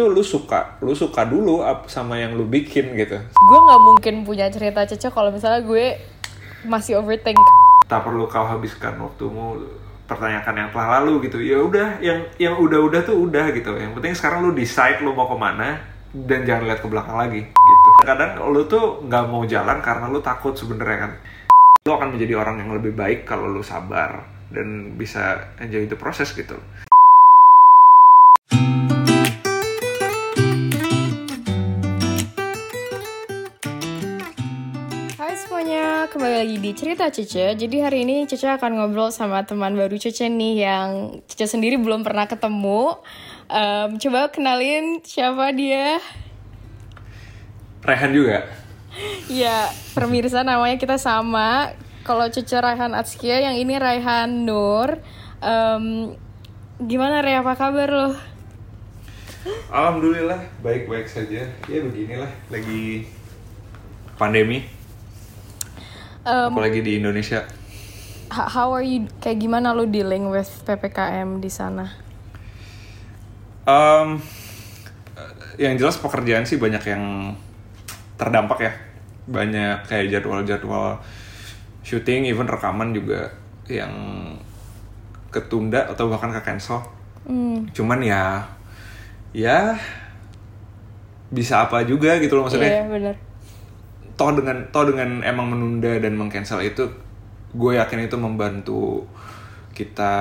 Itu lu suka, lu suka dulu sama yang lu bikin gitu. gue nggak mungkin punya cerita cocok kalau misalnya gue masih overthink Tak perlu kau habiskan waktumu pertanyakan yang telah lalu gitu. Ya udah, yang yang udah-udah tuh udah gitu. Yang penting sekarang lu decide lu mau ke mana dan jangan lihat ke belakang lagi gitu. Kadang lu tuh nggak mau jalan karena lu takut sebenarnya kan. Lu akan menjadi orang yang lebih baik kalau lu sabar dan bisa enjoy the proses gitu. Kembali lagi di Cerita Cece Jadi hari ini Cece akan ngobrol sama teman baru Cece nih Yang Cece sendiri belum pernah ketemu Em, Coba kenalin siapa dia Rehan juga. Ya, pemirsa namanya kita sama Kalau Cece Raihan Atskia, yang ini Raihan Nur Em, Gimana Re, apa kabar lo? Alhamdulillah baik-baik saja. Ya beginilah lagi pandemi, Em, apalagi di Indonesia. how are you, kayak gimana lo dealing with PPKM di sana? Em, yang jelas pekerjaan sih banyak yang terdampak ya. Banyak kayak jadwal-jadwal syuting, even rekaman juga yang ketunda atau bahkan ke cancel. Hmm, Cuman ya, ya bisa apa juga gitu loh maksudnya. iya bener toh dengan toh dengan emang menunda dan mengcancel itu gue yakin itu membantu kita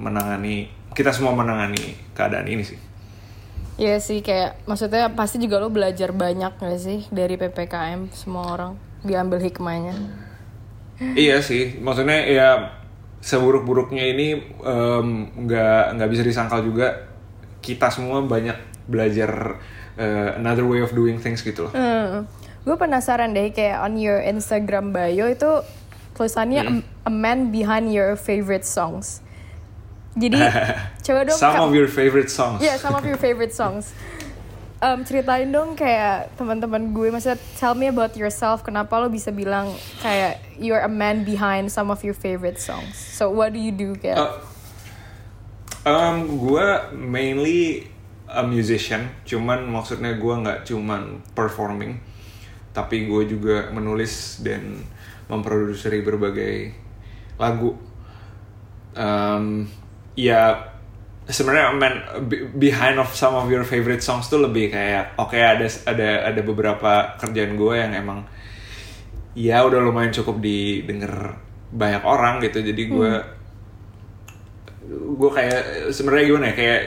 menangani kita semua menangani keadaan ini sih Iya sih kayak maksudnya pasti juga lo belajar banyak gak sih dari PPKM semua orang diambil hikmahnya. iya sih maksudnya ya seburuk-buruknya ini nggak nggak bisa disangkal juga kita semua banyak belajar eh, another way of doing things gitu loh Hmm. Gue penasaran deh kayak on your Instagram bio itu tulisannya Hmm. a, a man behind your favorite songs. Jadi coba dong some of your favorite songs Yeah, some of your favorite songs. Um, ceritain dong kayak teman-teman gue, maksudnya tell me about yourself. Kenapa lo bisa bilang kayak you're a man behind some of your favorite songs? So what do you do kayak? Uh, um, gue mainly a musician, cuman maksudnya gue nggak cuman performing, tapi gue juga menulis dan memproduksi berbagai lagu. Um, ya sebenarnya man be- behind of some of your favorite songs tuh lebih kayak oke ada ada ada beberapa kerjaan gue yang emang ya udah lumayan cukup didengar banyak orang gitu jadi gue gue kayak sebenarnya gimana ya kayak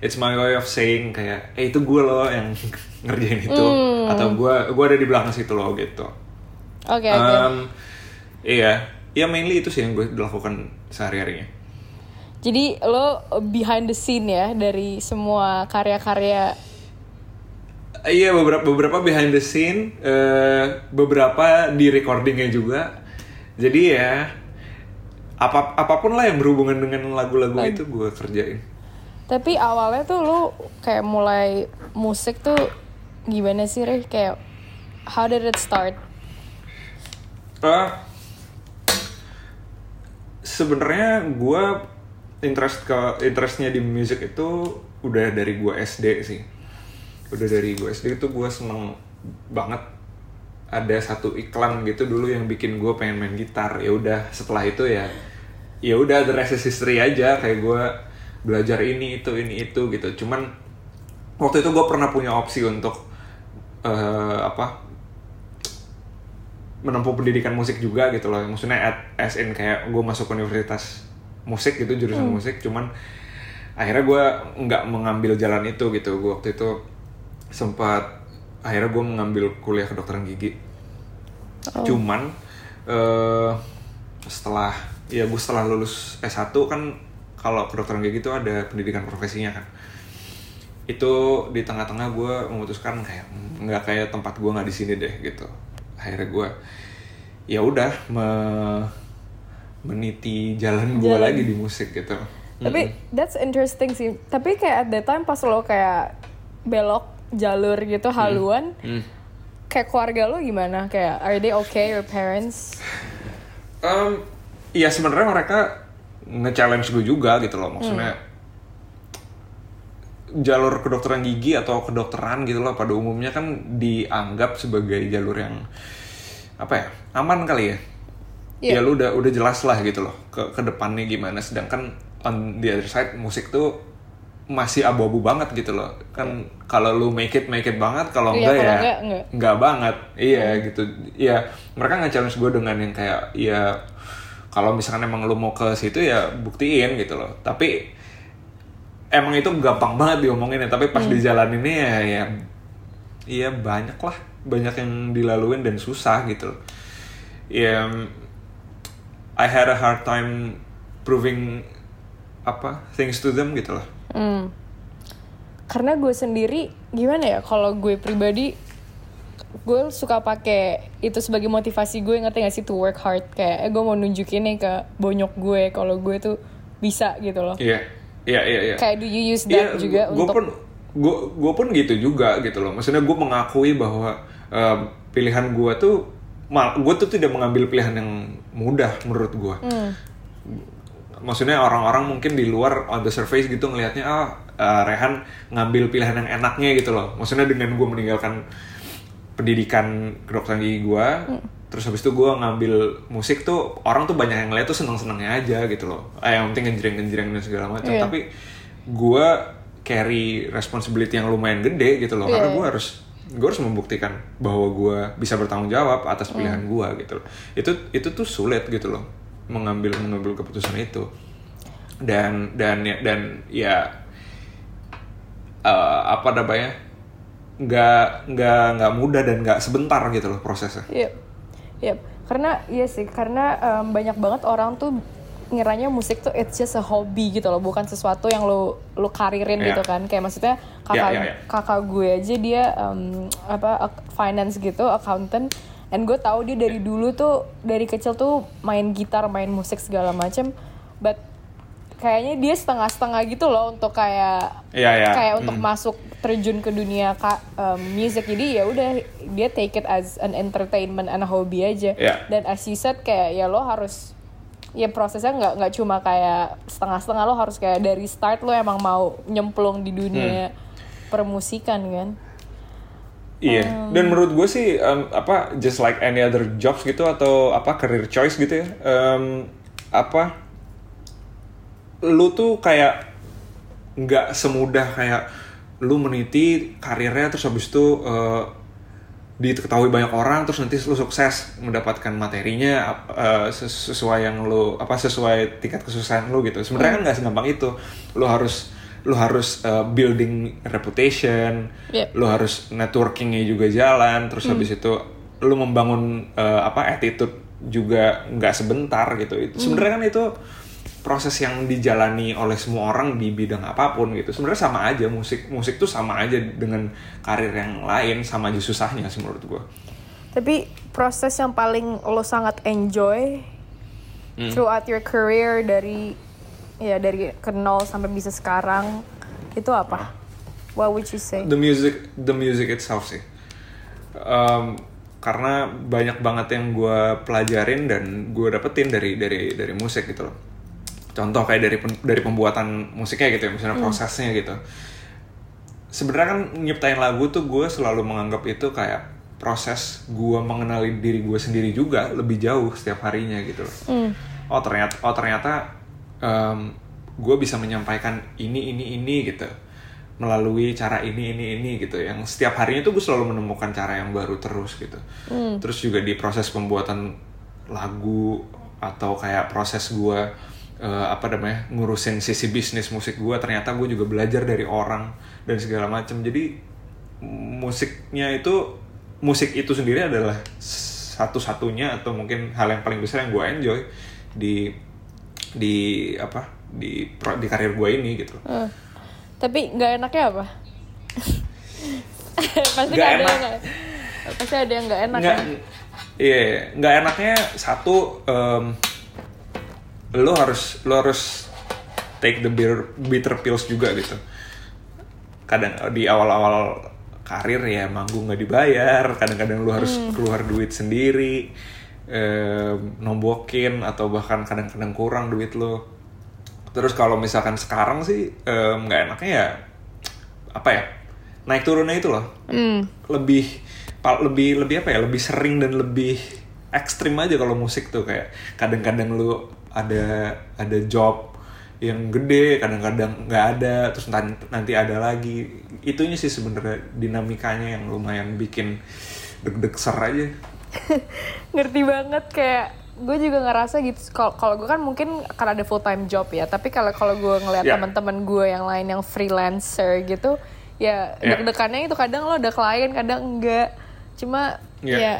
it's my way of saying kayak eh itu gue loh yang ngerjain itu atau gue gue ada di belakang situ loh gitu Oke oke. Um, iya ya mainly itu sih yang gue lakukan sehari harinya Jadi lo behind the scene ya dari semua karya-karya. Iya beberapa beberapa behind the scene, eh, beberapa di recordingnya juga. Jadi ya apa apa pun lah yang berhubungan dengan lagu-lagu itu gue kerjain. Tapi awalnya tuh lo kayak mulai musik tuh gimana sih Reh? Kayak how did it start? Eh, Sebenarnya gue interest ke interestnya di musik itu udah dari gue SD sih. Udah dari gue SD itu gue seneng banget ada satu iklan gitu dulu yang bikin gue pengen main gitar ya udah setelah itu ya ya udah the rest is history aja kayak gue belajar ini itu ini itu gitu cuman waktu itu gue pernah punya opsi untuk eh, apa menempuh pendidikan musik juga gitu loh. Maksudnya at, as in kayak gue masuk universitas musik gitu jurusan musik. Cuman akhirnya gue nggak mengambil jalan itu gitu. Gue waktu itu sempat akhirnya gue mengambil kuliah kedokteran gigi. Cuman eh setelah ya gue setelah lulus S1 kan kalau kedokteran gigi itu ada pendidikan profesinya kan itu di tengah-tengah gue memutuskan kayak "Hmm, nggak kayak tempat gue nggak di sini deh gitu akhirnya gue ya udah me- meniti jalan gue lagi di musik gitu Tapi that's interesting sih. Tapi kayak at that time pas lo kayak belok jalur gitu haluan, Hmm. kayak keluarga lo gimana? Kayak are they okay your parents? Em, ya sebenarnya mereka nge-challenge gue juga gitu loh maksudnya jalur kedokteran gigi atau kedokteran gitu loh pada umumnya kan dianggap sebagai jalur yang apa ya aman kali ya? Iya. ya lu udah udah jelas lah gitu loh ke ke depannya gimana. Sedangkan on the other side musik tuh masih abu-abu banget gitu loh. Kan kalau lu make it make it banget kalau Iya, enggak kalau ya enggak, enggak. enggak banget. Iya gitu. Ya mereka nggak challenge gue dengan yang kayak ya kalau misalkan emang lu mau ke situ ya buktiin gitu loh. Tapi emang itu gampang banget diomongin ya tapi pas dijalaninnya ya ya iya banyak lah. Banyak yang dilaluin dan susah gitu. Ya I had a hard time proving apa things to them gitu loh Hmm. Karena gue sendiri gimana ya kalau gue pribadi gue suka pakai itu sebagai motivasi gue ngerti gak sih to work hard. Kayak eh, gue mau nunjukin nih ke bonyok gue kalau gue tuh bisa gitu loh. iya iya iya iya Kayak do you use that juga gue untuk pun gue gue pun gitu juga gitu loh. Maksudnya gue mengakui bahwa eh, pilihan gue tuh mal gue tuh tidak mengambil pilihan yang mudah menurut gue. Hmm. Maksudnya orang-orang mungkin di luar on the surface gitu ngelihatnya ah eh, Rehan ngambil pilihan yang enaknya gitu loh. Maksudnya dengan gue meninggalkan pendidikan kedokteran gigi gue, Hmm. Terus habis itu gue ngambil musik tuh orang tuh banyak yang ngeliat tuh seneng-senengnya aja gitu loh. Eh, yang penting ngejreng-ngejreng dan segala macam. Iya. Tapi gue carry responsibility yang lumayan gede gitu loh, karena Iya. gue harus gue harus membuktikan bahwa gue bisa bertanggung jawab atas Hmm. pilihan gue gitu loh. Itu itu tuh sulit gitu loh mengambil mengambil keputusan itu dan dan ya dan ya eh, apa namanya nggak nggak nggak mudah dan nggak sebentar gitu loh prosesnya Yep. Yep. Karena iya sih, karena em, banyak banget orang tuh ngiranya musik tuh it's just a hobby gitu loh, bukan sesuatu yang lo lo karirin Iya. gitu kan. Kayak maksudnya kakak Iya, iya, iya. kakak gue aja dia em, apa finance gitu, accountant. And gue tahu dia dari dulu tuh dari kecil tuh main gitar, main musik segala macem. But kayaknya dia setengah-setengah gitu loh untuk kayak Iya, iya. kayak untuk masuk terjun ke dunia ka, um, music jadi ya udah dia take it as an entertainment and a hobby aja Iya. dan as you said kayak ya lo harus ya prosesnya nggak nggak cuma kayak setengah-setengah lo harus kayak dari start lo emang mau nyemplung di dunia Hmm. permusikan kan Iya, dan menurut gue sih em, apa just like any other jobs gitu atau apa career choice gitu ya, em, apa lu tuh kayak nggak semudah kayak lu meniti karirnya terus habis itu eh, diketahui banyak orang terus nanti lu sukses mendapatkan materinya ses- sesuai yang lu apa sesuai tingkat kesusahan lu gitu. Sebenarnya kan nggak segampang itu. Lu harus lu harus eh, building reputation, Yep. lu harus networkingnya juga jalan, terus habis itu lu membangun eh, apa attitude juga nggak sebentar gitu. Itu sebenarnya kan itu proses yang dijalani oleh semua orang di bidang apa pun gitu. Sebenarnya sama aja musik musik tuh sama aja dengan karir yang lain, sama aja susahnya sih menurut gua. tapi proses yang paling lo sangat enjoy Hmm. throughout your career dari ya dari ke nol sampai bisa sekarang itu apa what would you say The music, the music itself sih. Um, karena banyak banget yang gue pelajarin dan gue dapetin dari dari dari musik gitu loh. Contoh kayak dari dari pembuatan musiknya gitu ya, misalnya prosesnya gitu. Sebenarnya kan nyiptain lagu tuh gue selalu menganggap itu kayak proses gue mengenali diri gue sendiri juga lebih jauh setiap harinya gitu loh. Oh ternyata, oh ternyata gue bisa menyampaikan ini ini ini gitu. Melalui cara ini ini ini gitu. Yang setiap harinya tuh gue selalu menemukan cara yang baru terus gitu. Terus juga di proses pembuatan lagu atau kayak proses gue eh, apa namanya ngurusin sisi bisnis musik gue ternyata gue juga belajar dari orang dan segala macam jadi musiknya itu musik itu sendiri adalah satu-satunya atau mungkin hal yang paling besar yang gue enjoy di di apa di di karir gue ini gitu Eh, tapi nggak enaknya apa pasti Nggak ada enak. yang nggak pasti ada yang nggak enak nggak kan? iya nggak enaknya satu em, lo harus lo harus take the bitter, bitter pills juga gitu. Kadang di awal-awal karir ya manggung nggak dibayar kadang-kadang lo harus keluar duit sendiri em, nombokin atau bahkan kadang-kadang kurang duit lo. Terus kalau misalkan sekarang sih nggak enaknya ya apa ya naik turunnya itu loh. Hmm. lebih lebih lebih apa ya lebih sering dan lebih ekstrim aja kalau musik tuh kayak kadang-kadang lu ada ada job yang gede kadang-kadang nggak ada terus nanti, nanti ada lagi itunya sih sebenarnya dinamikanya yang lumayan bikin deg-deg ser aja ngerti banget kayak gue juga ngerasa gitu kalau kalau gue kan mungkin karena ada full time job ya tapi kalau kalau gue ngeliat Ya. teman-teman gue yang lain yang freelancer gitu ya Ya. deg-degannya itu kadang lo ada klien kadang enggak cuma Ya. ya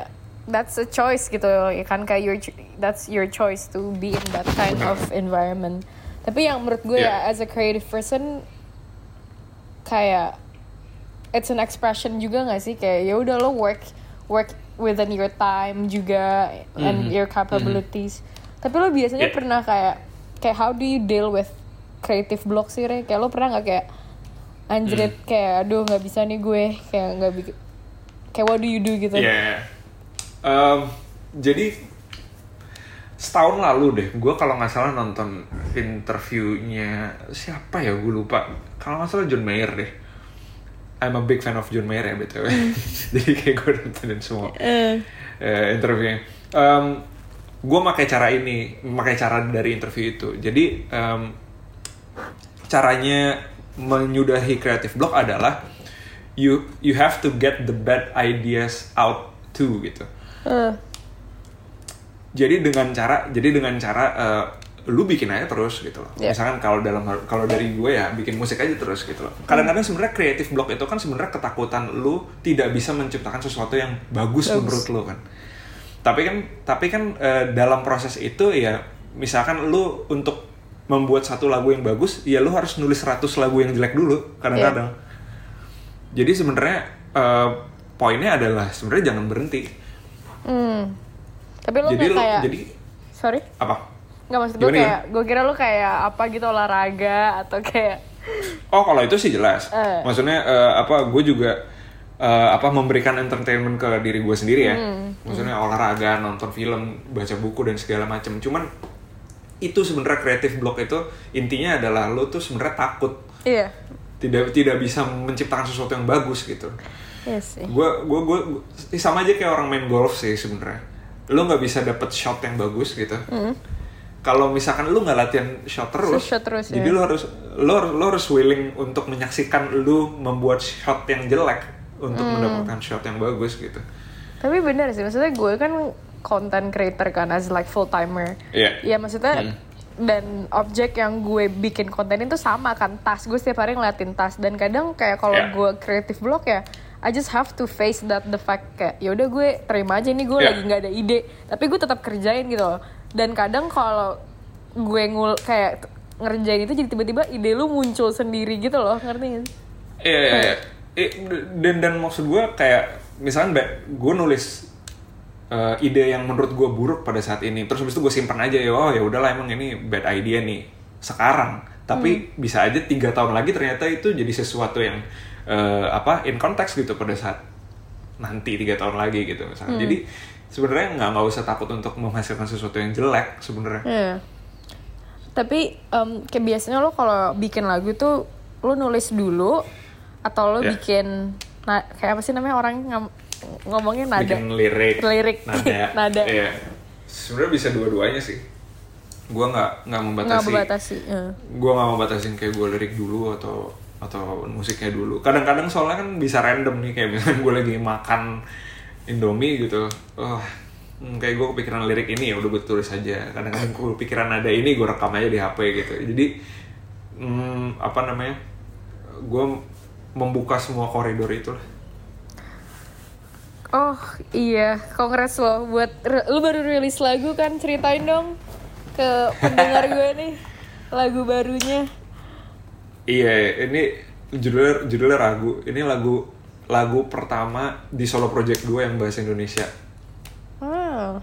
that's a choice gitu ya kan? Kayak your that's your choice to be in that kind of environment. Tapi yang menurut gue Ya. ya as a creative person kayak it's an expression juga gak sih? Kayak ya udah lo work work within your time juga and your capabilities. Tapi lo biasanya Yeah. pernah kayak kayak how do you deal with creative block sih Re? kayak lo pernah nggak kayak anjrit kayak aduh nggak bisa nih gue kayak nggak bikin kayak what do you do gitu? Iya. Em, jadi setahun lalu deh, gue kalau nggak salah nonton interviewnya siapa ya gue lupa. Kalau nggak salah John Mayer deh. I'm a big fan of John Mayer ya btw. jadi kayak gue nontonin semua Eh, eh, interviewnya. Em, gue pakai cara ini, pakai cara dari interview itu. Jadi em, caranya menyudahi creative block adalah you you have to get the bad ideas out too gitu. Eh, Jadi dengan cara jadi dengan cara eh, lu bikin aja terus gitu loh. Yeah. Misalkan kalau dalam kalau dari gue ya bikin musik aja terus gitu loh. Kadang-kadang sebenarnya creative block itu kan sebenarnya ketakutan lu tidak bisa menciptakan sesuatu yang bagus, Bagus. menurut lu kan. Tapi kan tapi kan eh, dalam proses itu ya misalkan lu untuk membuat satu lagu yang bagus, ya lu harus nulis 100 lagu yang jelek dulu kadang-kadang. Jadi sebenarnya eh, poinnya adalah sebenarnya jangan berhenti. Hmm. tapi lo jadi lu kayak jadi sorry apa? nggak maksud gue kayak gue kira lo kayak apa gitu olahraga atau kayak Oh kalau itu sih jelas. Eh. Maksudnya eh, apa? Gue juga eh, apa memberikan entertainment ke diri gue sendiri ya. Hmm, Maksudnya olahraga, nonton film, baca buku dan segala macam. Cuman itu sebenarnya creative block itu intinya adalah lo tuh sebenarnya takut iya tidak tidak bisa menciptakan sesuatu yang bagus gitu. Iya sih Gue gue gue sama aja kayak orang main golf sih sebenarnya. Lo nggak bisa dapet shot yang bagus gitu. Kalau misalkan lu nggak latihan shot terus, Shot terus, jadi ya. lu harus lo, lo harus willing untuk menyaksikan lu membuat shot yang jelek untuk mendapatkan shot yang bagus gitu. Tapi bener sih, maksudnya gue kan content creator kan as like full timer. Iya. Iya maksudnya dan objek yang gue bikin konten itu sama kan tas gue setiap hari ngeliatin tas dan kadang kayak kalau Iya. gue creative block ya I just have to face that the fact kayak ya udah gue terima aja nih gue Iya. lagi nggak ada ide tapi gue tetap kerjain gitu loh dan kadang kalau gue ngul kayak ngerjain itu jadi tiba-tiba ide lu muncul sendiri gitu loh ngerti sih? Iya, iya, iya. Dan dan maksud gue kayak misalkan gue nulis eh, ide yang menurut gue buruk pada saat ini, terus habis itu gue simpan aja ya, oh ya udahlah emang ini bad idea nih sekarang. Tapi bisa aja tiga tahun lagi ternyata itu jadi sesuatu yang eh, apa in konteks gitu pada saat nanti tiga tahun lagi gitu misalnya. Jadi sebenarnya nggak nggak usah takut untuk menghasilkan sesuatu yang jelek sebenarnya. Iya. Tapi em, kayak biasanya lo kalau bikin lagu tuh lo nulis dulu atau lo Ya. bikin nah, kayak apa sih namanya orang ngom- ngomongnya nada. bikin lirik, Lirik. nada, Nada. Iya. Sebenarnya bisa dua-duanya sih. Gua nggak nggak membatasi. Nggak membatasi. iya. Gue nggak membatasin kayak gue lirik dulu atau atau musiknya dulu. Kadang-kadang soalnya kan bisa random nih kayak misalnya gue lagi makan Indomie gitu. Oh, hmm, kayak gue kepikiran lirik ini ya udah gue tulis aja. Kadang-kadang gue kepikiran ada ini gue rekam aja di HP gitu. Jadi hmm, apa namanya? Gue membuka semua koridor itu lah. Oh iya, kongres lo buat lu baru rilis lagu kan ceritain dong ke pendengar gue nih lagu barunya. Iya, ini judulnya judulnya ragu. Ini lagu lagu pertama di solo project gue yang bahasa Indonesia. Wow.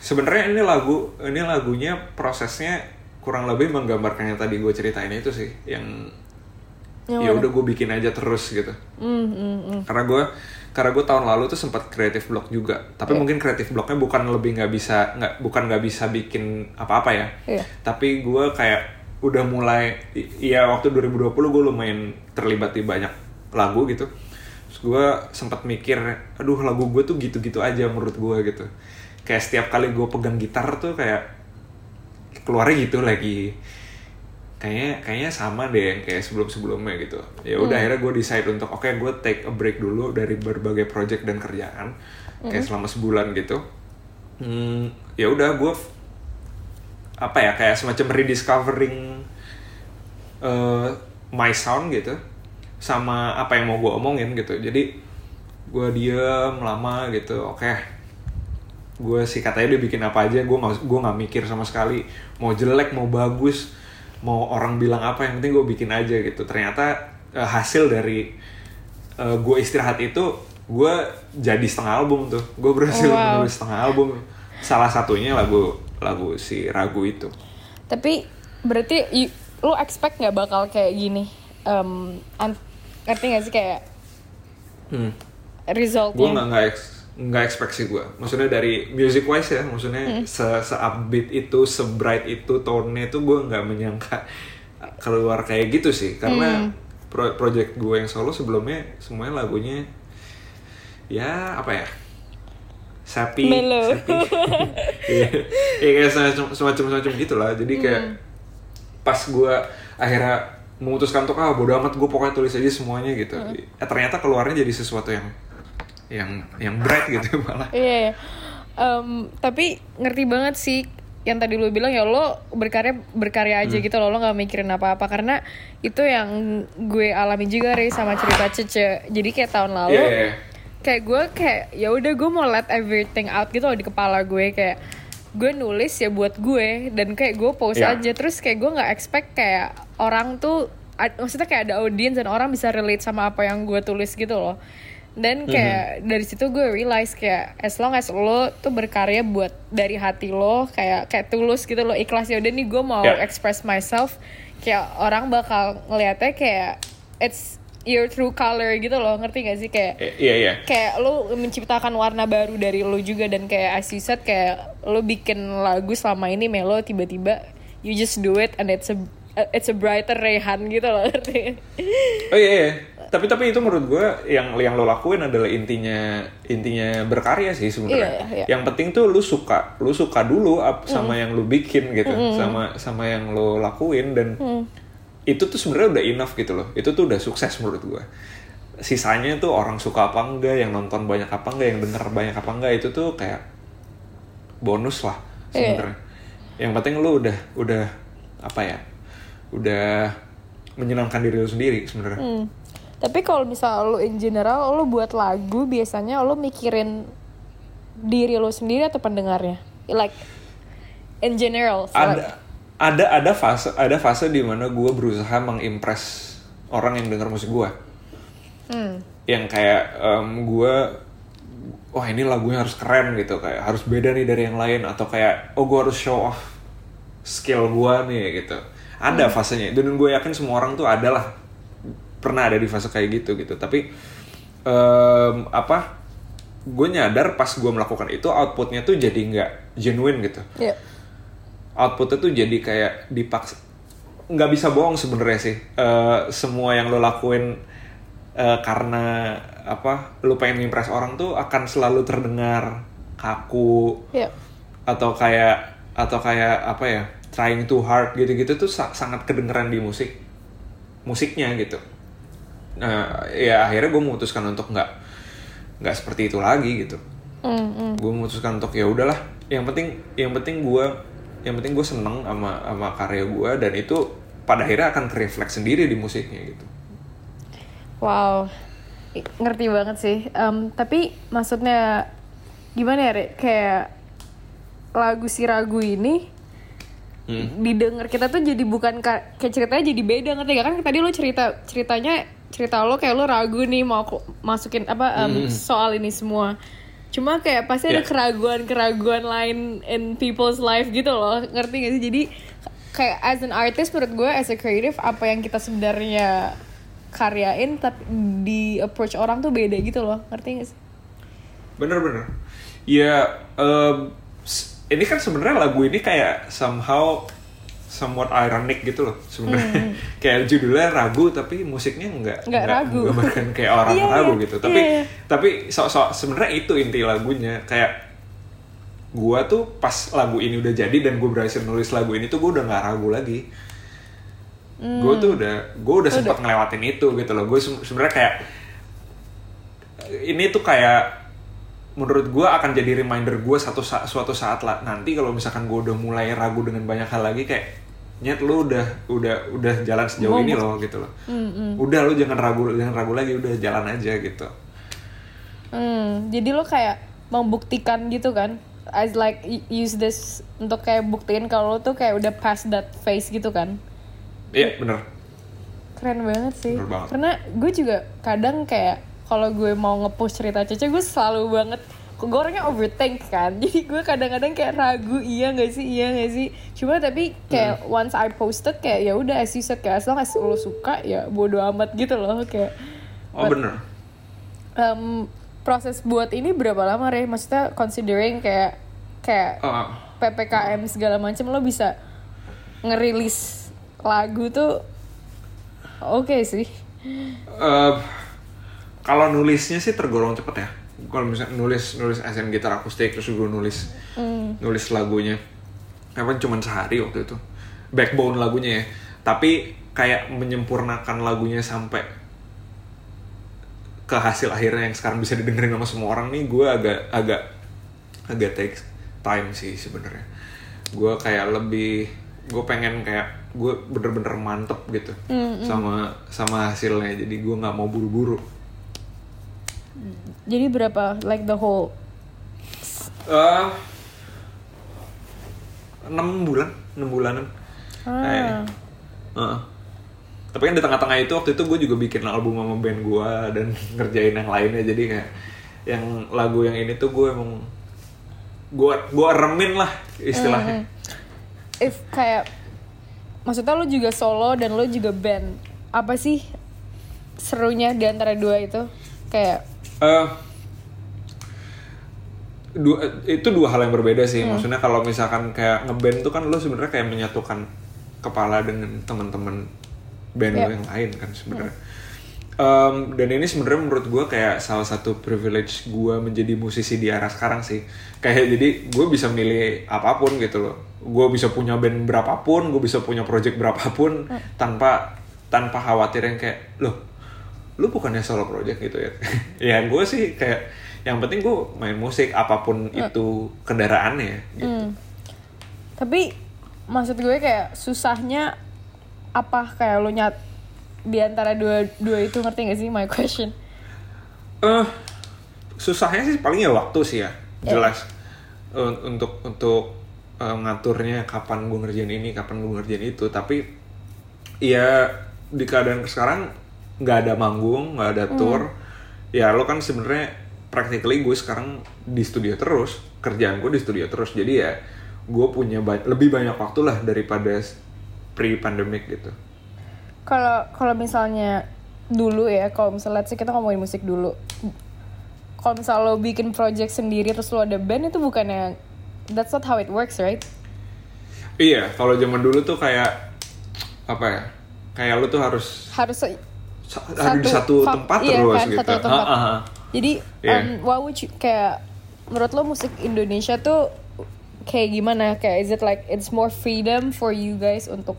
Sebenarnya ini lagu ini lagunya prosesnya kurang lebih menggambarkan yang tadi gue ceritain itu sih, yang ya udah gue bikin aja terus gitu. Hmm, hmm, hmm. Karena gue karena gue tahun lalu tuh sempat creative block juga, tapi mungkin creative blocknya bukan lebih nggak bisa nggak bukan nggak bisa bikin apa-apa ya, Iya. tapi gue kayak udah mulai ya waktu 2020 gue lumayan terlibat di banyak lagu gitu. Terus gue sempat mikir aduh lagu gue tuh gitu-gitu aja menurut gue gitu. Kayak setiap kali gue pegang gitar tuh kayak keluarnya gitu lagi. Kayaknya kayaknya sama deh yang kayak sebelum sebelumnya gitu. Ya udah akhirnya gue decide untuk oke gue take a break dulu dari berbagai project dan kerjaan kayak selama sebulan gitu. Hmm, ya udah gue apa ya kayak semacam rediscovering eh, my sound gitu sama apa yang mau gue omongin gitu. Jadi gue diem lama gitu oke. Gue sih katanya dia bikin apa aja gue nggak gue nggak mikir sama sekali mau jelek mau bagus mau orang bilang apa yang penting gue bikin aja gitu. Ternyata eh, hasil dari eh, gue istirahat itu gue jadi setengah album tuh. Gue berhasil Oh, wow. menulis setengah album. Salah satunya lagu lagu si ragu itu Tapi berarti you- lu expect nggak bakal kayak gini? Um, an- ngerti gak sih kayak hmm. gue resultnya? nggak nggak nggak expect sih gue maksudnya dari music wise ya maksudnya se se upbeat itu se bright itu tone-nya itu gue nggak menyangka keluar kayak gitu sih karena pro- project gue yang solo sebelumnya semuanya lagunya ya apa ya sapi Mellow. sapi. Iya, Iya, kayak semacam semacam gitulah jadi kayak pas gue akhirnya memutuskan untuk ah bodo amat gue pokoknya tulis aja semuanya gitu Eh, ternyata keluarnya jadi sesuatu yang yang yang bright gitu malah Iya. iya. Em, tapi ngerti banget sih yang tadi lu bilang ya lo berkarya berkarya aja gitu loh lo nggak mikirin apa-apa karena itu yang gue alami juga Re sama cerita Cece jadi kayak tahun lalu Iya, iya, iya. Kayak gue kayak ya udah gue mau let everything out gitu loh di kepala gue kayak gue nulis ya buat gue dan kayak gue post Iya. aja terus kayak gue nggak expect kayak orang tuh maksudnya kayak ada audience dan orang bisa relate sama apa yang gue tulis gitu loh dan kayak dari situ gue realize kayak as long as lo tuh berkarya buat dari hati lo kayak kayak tulus gitu lo ikhlas ya udah nih gue mau Yeah. express myself kayak orang bakal ngeliatnya kayak it's your true color gitu loh ngerti gak sih? Kayak Eh, iya iya. kayak lu menciptakan warna baru dari lu juga dan kayak as you said kayak lu bikin lagu selama ini melo tiba-tiba you just do it and it's a it's a brighter Rehan gitu loh ngerti? Oh iya, iya. tapi tapi itu menurut gue yang yang lo lakuin adalah intinya intinya berkarya sih sebenarnya. Iya, iya. yang penting tuh lu suka lu suka dulu sama yang lu bikin gitu sama sama yang lo lakuin dan itu tuh sebenarnya udah enough gitu loh. Itu tuh udah sukses menurut gue sisanya tuh orang suka apa enggak yang nonton banyak apa enggak yang denger banyak apa enggak itu tuh kayak bonus lah Iya. sebenarnya. Yang penting lu udah udah apa ya udah menyenangkan diri lu sendiri sebenarnya. Hmm. tapi kalau misal lu in general lu buat lagu biasanya lu mikirin diri lu sendiri atau pendengarnya? Like in general so like- ada ada fase ada fase di mana gue berusaha mengimpress orang yang dengar musik gue Hmm. yang kayak gue wah ini lagunya harus keren gitu. Kayak harus beda nih dari yang lain atau kayak oh gue harus show off skill gue nih gitu. Ada fasenya. Dan gue yakin semua orang tuh adalah pernah ada di fase kayak gitu gitu. Tapi em, apa gue nyadar pas gue melakukan itu outputnya tuh jadi nggak genuine gitu. Iya. Outputnya tuh jadi kayak dipaksa nggak bisa bohong sebenarnya sih Eh, semua yang lo lakuin eh, karena apa lo pengen impress orang tuh akan selalu terdengar kaku Iya. atau kayak atau kayak apa ya trying too hard gitu-gitu tuh sa- sangat kedengeran di musik musiknya gitu nah ya akhirnya gue memutuskan untuk nggak nggak seperti itu lagi gitu Hmm, hmm. gue memutuskan untuk ya udahlah yang penting yang penting gue yang penting gue seneng sama sama karya gue dan itu pada akhirnya akan kerefleks sendiri di musiknya gitu Wow, ngerti banget sih. Em, tapi maksudnya gimana ya, Re? Kayak lagu si ragu ini Hmm. didengar kita tuh jadi bukan ka- kayak ceritanya jadi beda ngerti gak kan tadi lo cerita ceritanya cerita lo kayak lo ragu nih mau aku masukin apa em, soal ini semua cuma kayak pasti ada Ya. keraguan-keraguan lain in people's life gitu loh. Ngerti gak sih? Jadi kayak as an artist menurut gue as a creative apa yang kita sebenarnya karyain tapi di approach orang tuh beda gitu loh. Ngerti gak sih? Bener-bener. Ya s- ini kan sebenarnya lagu ini kayak somehow somewhat ironic gitu loh sebenarnya. Kayak judulnya ragu tapi musiknya nggak Hmm. Nggak ragu. menggambarkan kayak orang Iya, ragu gitu. Tapi Iya, iya. tapi sok-sok sebenarnya itu inti lagunya. Kayak gua tuh pas lagu ini udah jadi dan gue berhasil nulis lagu ini tuh gue udah nggak ragu lagi. Gue tuh udah gue udah sempat ngelewatin itu gitu loh. Gue sebenarnya kayak ini tuh kayak menurut gue akan jadi reminder gue satu sa- suatu saat lah. Nanti kalau misalkan gue udah mulai ragu dengan banyak hal lagi kayak nyet lu udah udah udah jalan sejauh Mau ini loh gitu loh udah lu jangan ragu jangan ragu lagi udah jalan aja gitu Hmm, jadi lo kayak membuktikan gitu kan? As like use this untuk kayak buktiin kalau lo tuh kayak udah past that phase gitu kan? iya bener Keren banget sih. Bener banget. Karena gue juga kadang kayak kalau gue mau nge-push cerita Cece gue selalu banget gue orangnya overthink kan jadi gue kadang-kadang kayak ragu iya gak sih iya gak sih cuma tapi kayak Hmm. once I posted kayak ya udah as you said kayak as long as lo suka ya bodo amat gitu loh kayak oh bener Em, proses buat ini berapa lama Rey? Maksudnya considering kayak kayak Oh, PPKM segala macam lo bisa ngerilis lagu tuh oke sih. Eh, kalau nulisnya sih tergolong cepet ya. Kalau misalnya nulis nulis SN gitar akustik terus gue nulis nulis lagunya, apa cuma sehari waktu itu. Backbone lagunya ya. Tapi kayak menyempurnakan lagunya sampai ke hasil akhirnya yang sekarang bisa didengerin sama semua orang nih gue agak agak agak take time sih sebenarnya. Gue kayak lebih gue pengen kayak gue bener-bener mantep gitu sama sama hasilnya. Jadi gue nggak mau buru-buru Jadi berapa? Like the whole eh enam bulan enam bulanan. Kayaknya. ah, Heeh. tapi kan di tengah-tengah itu waktu itu gue juga bikin album sama band gue dan ngerjain yang lainnya. Jadi kayak yang lagu yang ini tuh gue emang gue gue remin lah istilahnya. If kayak maksudnya lo juga solo dan lo juga band apa sih serunya di antara dua itu? Kayak Eh, dua itu dua hal yang berbeda sih. Maksudnya kalau misalkan kayak ngeband tuh kan lo sebenarnya kayak menyatukan kepala dengan teman-teman band lo Yep. yang lain kan sebenarnya. Em, dan ini sebenarnya menurut gue kayak salah satu privilege gue menjadi musisi di era sekarang sih. Kayak jadi gue bisa milih apa pun gitu loh. Gue bisa punya band berapapun gue bisa punya project berapapun tanpa tanpa khawatir yang kayak loh lu bukannya solo project gitu ya? Ya gue sih kayak yang penting gue main musik apa pun itu kendaraannya gitu. Hmm. Tapi maksud gue kayak susahnya apa? Kayak lo nyat di antara dua dua itu ngerti gak sih? My question? eh susahnya sih paling ya waktu sih ya jelas. Un- untuk untuk eh, ngaturnya kapan gue ngerjain ini kapan gue ngerjain itu. Tapi ya di keadaan sekarang nggak ada manggung nggak ada tour ya lo kan sebenarnya practically gue sekarang di studio terus kerjaan gue di studio terus jadi ya gue punya ba- lebih banyak waktu lah daripada pre pandemic gitu Kalau kalau misalnya dulu ya, kalau misalnya say kita ngomongin musik dulu. Kalau misalnya lo bikin project sendiri terus lo ada band itu bukannya that's not how it works, right? Iya, kalau zaman dulu tuh kayak apa ya? Kayak lu tuh harus Harus se- sa- ada di satu tempat iya terus kan, gitu. satu tempat. Ha, ha, ha. Jadi Iya. um, what would you- kayak menurut lo musik Indonesia tuh kayak gimana? Kayak is it like it's more freedom for you guys untuk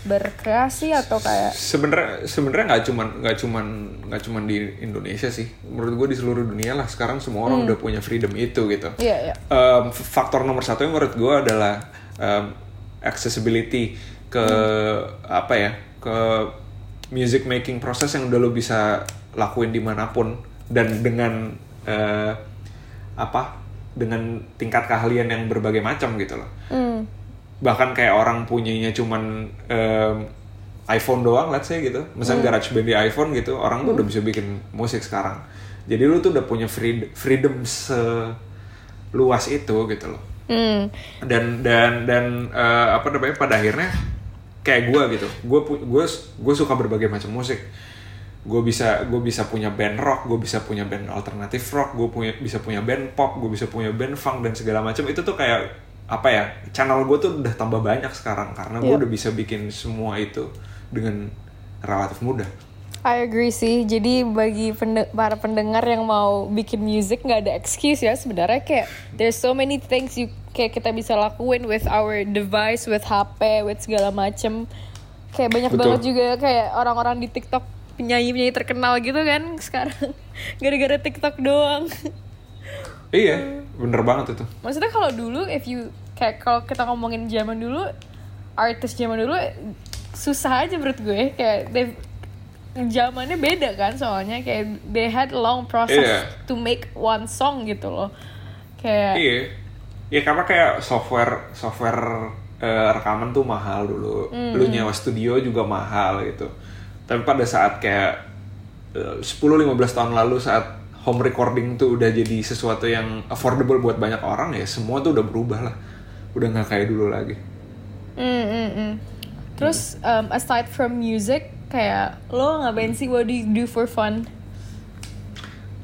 berkreasi atau kayak Sebenarnya sebenarnya nggak cuman nggak cuman nggak cuman di Indonesia sih. Menurut gue di seluruh dunia lah sekarang semua orang udah punya freedom itu gitu. iya iya. Em, faktor nomor satu yang menurut gue adalah em, accessibility ke apa ya ke music making proses yang udah lo bisa lakuin di mana pun dan dengan eh, apa dengan tingkat keahlian yang berbagai macam gitu loh Hmm. bahkan kayak orang punyanya cuman em, iPhone doang, let's say gitu. Misalnya garage band di iPhone gitu, orang tuh udah bisa bikin musik sekarang. Jadi lu tuh udah punya freedom, freedom seluas itu gitu loh. Hmm. Dan dan dan eh, apa namanya pada akhirnya kayak gue gitu. Gue gue gue suka berbagai macam musik. Gue bisa gue bisa punya band rock, gue bisa punya band alternatif rock, gue punya bisa punya band pop, gue bisa punya band funk dan segala macam. Itu tuh kayak apa ya channel gue tuh udah tambah banyak sekarang karena gue Iya. udah bisa bikin semua itu dengan relatif mudah. I agree sih. Jadi bagi pende- para pendengar yang mau bikin music nggak ada excuse ya sebenarnya kayak there's so many things you kayak kita bisa lakuin with our device, with HP, with segala macem. Kayak banyak Betul. banget juga kayak orang-orang di TikTok penyanyi-penyanyi terkenal gitu kan sekarang gara-gara TikTok doang. Iya, bener banget itu. Maksudnya kalau dulu if you kayak kalau kita ngomongin zaman dulu artis zaman dulu susah aja menurut gue kayak zamannya beda kan soalnya kayak they had long process Iya. to make one song gitu loh. Kayak Iya, ya karena kayak software software eh, rekaman tuh mahal dulu. Lu nyewa studio juga mahal gitu. Tapi pada saat kayak eh, 10-15 tahun lalu saat home recording tuh udah jadi sesuatu yang affordable buat banyak orang ya semua tuh udah berubah lah. Udah nggak kayak dulu lagi. Mm, mm, mm. Terus um, aside from music kayak lo ngapain sih what do you do for fun?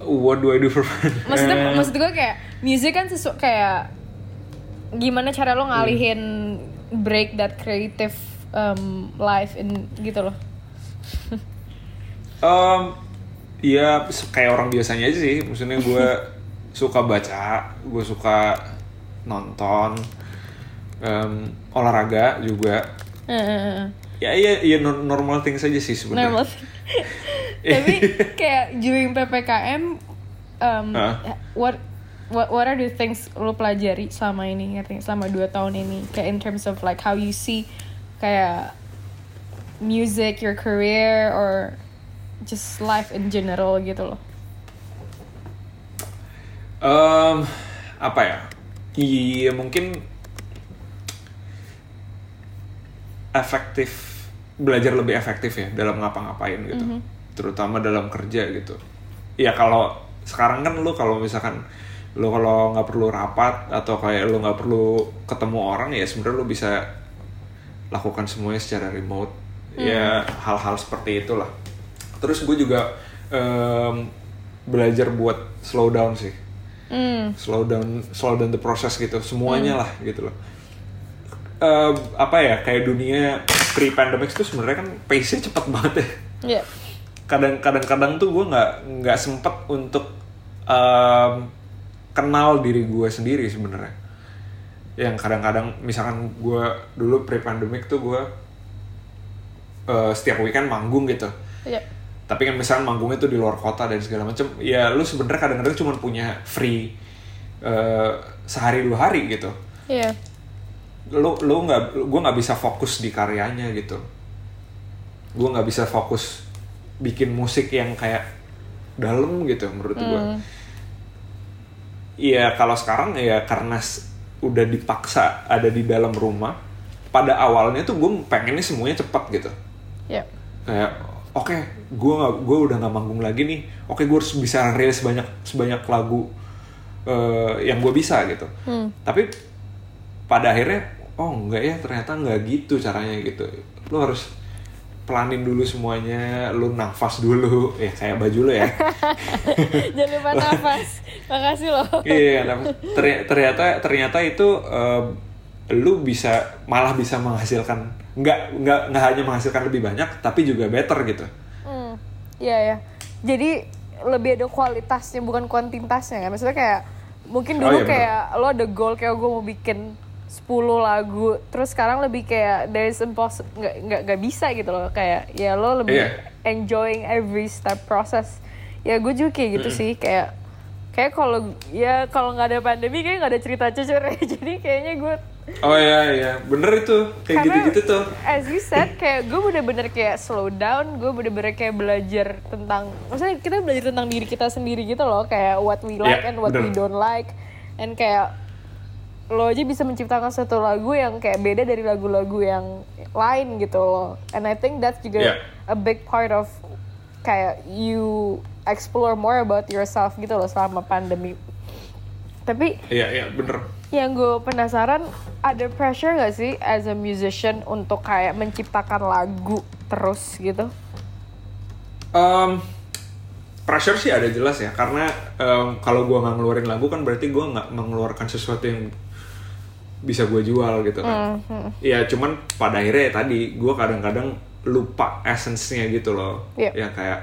What do I do for fun? Maksudnya Eh, maksud gue kayak music kan sesu kayak gimana cara lo ngalihin break that creative um, life in gitu loh. Em, ya kayak orang biasanya aja sih. Maksudnya gue suka baca, gue suka nonton, em, olahraga juga. Ya iya iya nor- normal thing saja sih sebenarnya. Normal. Tapi kayak during PPKM um, Hah? what what what are the things lo pelajari selama ini ngerti selama dua tahun ini kayak in terms of like how you see kayak music your career or just life in general gitu loh Em, apa ya? Iya mungkin efektif belajar lebih efektif ya dalam ngapa-ngapain gitu, terutama dalam kerja gitu. Ya kalau sekarang kan lu kalau misalkan lu kalau nggak perlu rapat atau kayak lu nggak perlu ketemu orang ya sebenarnya lu bisa lakukan semuanya secara remote. Ya hal-hal seperti itulah. Terus gue juga em, belajar buat slow down sih. Hmm. Slow down slow down the process gitu. Semuanya lah gitu loh Em, apa ya kayak dunia pre pandemic itu sebenarnya kan pace nya cepet banget ya. Ya kadang kadang kadang tuh gue nggak nggak sempet untuk em, kenal diri gue sendiri sebenarnya. Yang kadang-kadang misalkan gue dulu pre pandemic tuh gue eh, setiap weekend manggung gitu. Ya tapi kan misalnya manggungnya tuh di luar kota dan segala macam ya lu sebenarnya kadang-kadang cuma punya free eh, sehari dua hari gitu. Ya lu lu nggak gue nggak bisa fokus di karyanya gitu. Gue nggak bisa fokus bikin musik yang kayak dalam gitu menurut gue Iya kalau sekarang ya karena udah dipaksa ada di dalam rumah pada awalnya tuh gue pengennya semuanya cepat gitu. Ya. Kayak oke gue nggak gue udah nggak manggung lagi nih oke gue harus bisa rilis banyak sebanyak lagu eh, yang gue bisa gitu. Tapi pada akhirnya oh enggak ya ternyata nggak gitu caranya gitu lu harus pelanin dulu semuanya lu nafas dulu ya kayak baju lu ya jangan lupa nafas makasih loh iya terny- ternyata ternyata itu eh, lu bisa malah bisa menghasilkan nggak nggak nggak hanya menghasilkan lebih banyak tapi juga better gitu Hmm, iya ya. Jadi lebih ada kualitasnya bukan kuantitasnya kan. Maksudnya kayak mungkin Oh, dulu iya, bener. kayak lo ada goal kayak gue mau bikin 10 lagu, terus sekarang lebih kayak there is impossible nggak nggak nggak bisa gitu loh. Kayak ya lo lebih Iya. enjoying every step process. Ya gue juga kayak gitu sih. Kayak kayak kalau ya kalau nggak ada pandemi kayak nggak ada cerita cucur. Jadi kayaknya gue oh iya iya. Bener itu. Kayak Karena- gitu-gitu tuh. as you said kayak gue bener-bener kayak slow down. Gue bener-bener kayak belajar tentang maksudnya kita belajar tentang diri kita sendiri gitu loh. Kayak what we like Iya, and what we bener. don't like. And kayak lo aja bisa menciptakan satu lagu yang kayak beda dari lagu-lagu yang lain gitu loh and I think that's juga Iya. a big part of kayak you explore more about yourself gitu loh selama pandemi tapi iya iya bener yang gue penasaran ada pressure gak sih as a musician untuk kayak menciptakan lagu terus gitu? Em, pressure sih ada jelas ya karena em, kalau gua nggak ngeluarin lagu kan berarti gua nggak mengeluarkan sesuatu yang bisa gue jual gitu kan. Ya cuman pada akhirnya ya tadi gue kadang-kadang lupa essence-nya gitu loh. Iya. yang kayak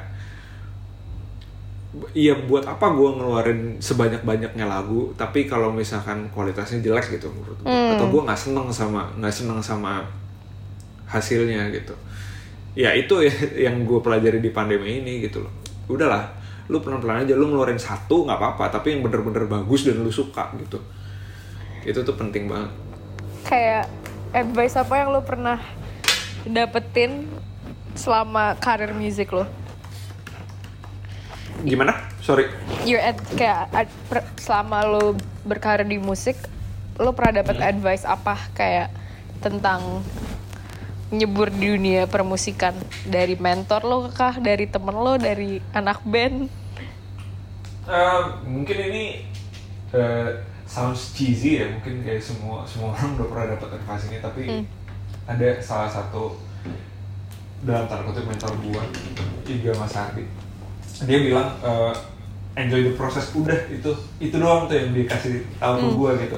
Iya buat apa gue ngeluarin sebanyak-banyaknya lagu tapi kalau misalkan kualitasnya jelek gitu menurut gue atau gue nggak seneng sama nggak seneng sama hasilnya gitu. Ya itu ya yang gue pelajari di pandemi ini gitu loh. Udahlah lu pelan-pelan aja lu ngeluarin satu nggak apa-apa tapi yang bener-bener bagus dan lu suka gitu itu tuh penting banget. Kayak advice apa yang lo pernah dapetin selama karir musik lo? gimana? Sorry. Your ad, kayak ad- per- selama lo berkarir di musik, lo pernah dapet advice apa kayak tentang nyebur di dunia permusikan? Dari mentor lo kah, dari temen lo, dari anak band? Eh, mungkin ini eh, sounds cheesy ya mungkin kayak semua semua orang udah pernah dapat advice ini tapi ada salah satu dalam tanda kutip mentor gua Iga Mas Ardi dia bilang eh, enjoy the process udah itu itu doang tuh yang dikasih tahu ke gua gitu.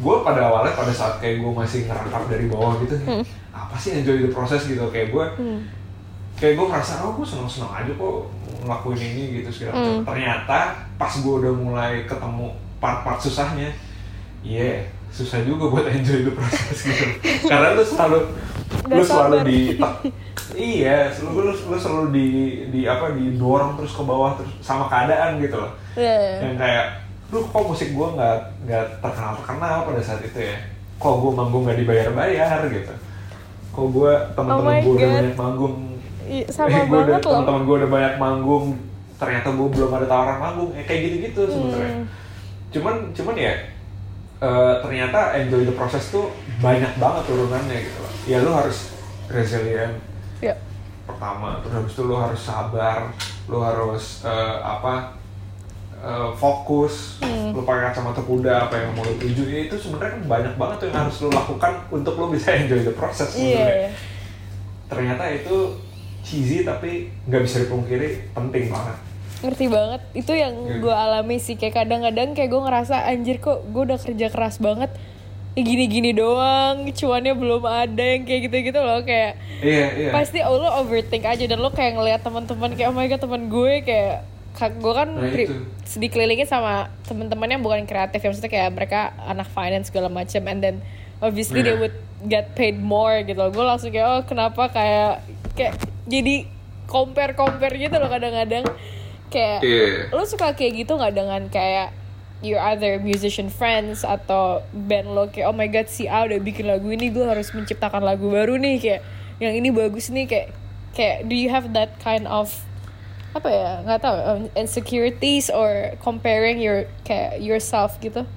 Gua pada awalnya pada saat kayak gua masih ngerangkap dari bawah gitu apa sih enjoy the process? gitu. Kayak gua kayak gue merasa oh gue seneng seneng aja kok ngelakuin ini gitu segala macam. Ternyata pas gue udah mulai ketemu part-part susahnya. Iya susah juga buat enjoy the process gitu. Karena lu selalu lu selalu sabar. di iya lu, lu, lu selalu di di apa didorong terus ke bawah terus sama keadaan gitu loh. Iya. yang kayak lu kok musik gue nggak nggak terkenal terkenal pada saat itu ya? Kok gue manggung nggak dibayar bayar gitu? Kok gue teman-teman Oh gue udah banyak manggung? Sama eh, udah banget loh. teman-teman gue udah banyak manggung ternyata gue belum ada tawaran manggung. Eh, kayak gitu-gitu sebenarnya. Hmm. Cuman cuman ya eh, ternyata enjoy the process tuh banyak banget turunannya gitu loh. Ya lu harus resilient Iya. pertama terus habis itu lu harus sabar lu harus eh, apa eh, fokus lu pakai kacamata kuda apa yang mau lu tuju. Ya itu sebenarnya kan banyak banget tuh yang harus lu lakukan untuk lu bisa enjoy the process Iya. sebenarnya. ternyata itu cheesy tapi nggak bisa dipungkiri penting banget ngerti banget. Itu yang Iya. gue alami sih. Kayak kadang-kadang kayak gue ngerasa anjir kok gue udah kerja keras banget? Ya gini-gini doang. Cuannya belum ada yang kayak gitu-gitu loh. Kayak iya iya. pasti oh, lo overthink aja. Dan lo kayak ngeliat teman-teman kayak oh my god teman gue kayak gue kan Nah, dikelilingin sama teman-teman yang bukan kreatif. Yang maksudnya kayak mereka anak finance segala macam and then obviously they Iya. would get paid more gitu gue langsung kayak oh kenapa? Kayak kayak jadi compare compare gitu loh kadang-kadang kayak Iya. lo suka kayak gitu nggak dengan kayak your other musician friends atau band lo kayak oh my god si A udah bikin lagu ini gue harus menciptakan lagu baru nih kayak yang ini bagus nih kayak kayak do you have that kind of apa ya nggak tahu um, insecurities or comparing your kayak yourself gitu